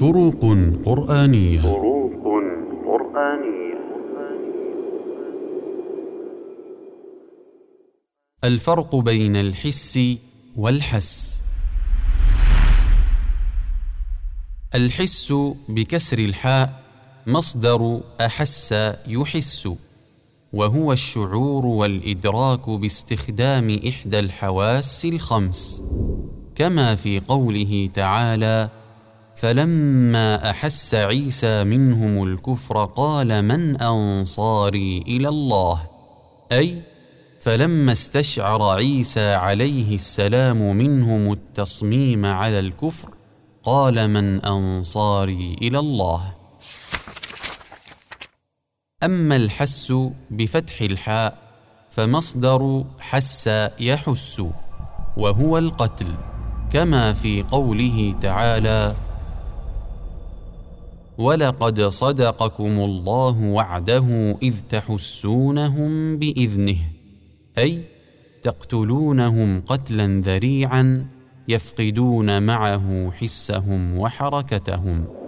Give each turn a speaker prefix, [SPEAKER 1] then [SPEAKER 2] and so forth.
[SPEAKER 1] فروق قرآنية.
[SPEAKER 2] فروق قرآنية.
[SPEAKER 1] الفرق بين الحس والحس. الحس بكسر الحاء مصدر أحس يحس وهو الشعور والإدراك باستخدام إحدى الحواس الخمس كما في قوله تعالى فلما أحس عيسى منهم الكفر قال من أنصاري إلى الله؟ أي فلما استشعر عيسى عليه السلام منهم التصميم على الكفر قال من أنصاري إلى الله. أما الحس بفتح الحاء فمصدر حس يحس وهو القتل كما في قوله تعالى ولقد صدقكم الله وعده إذ تحسونهم بإذنه أي تقتلونهم قتلا ذريعا يفقدون معه حسهم وحركتهم.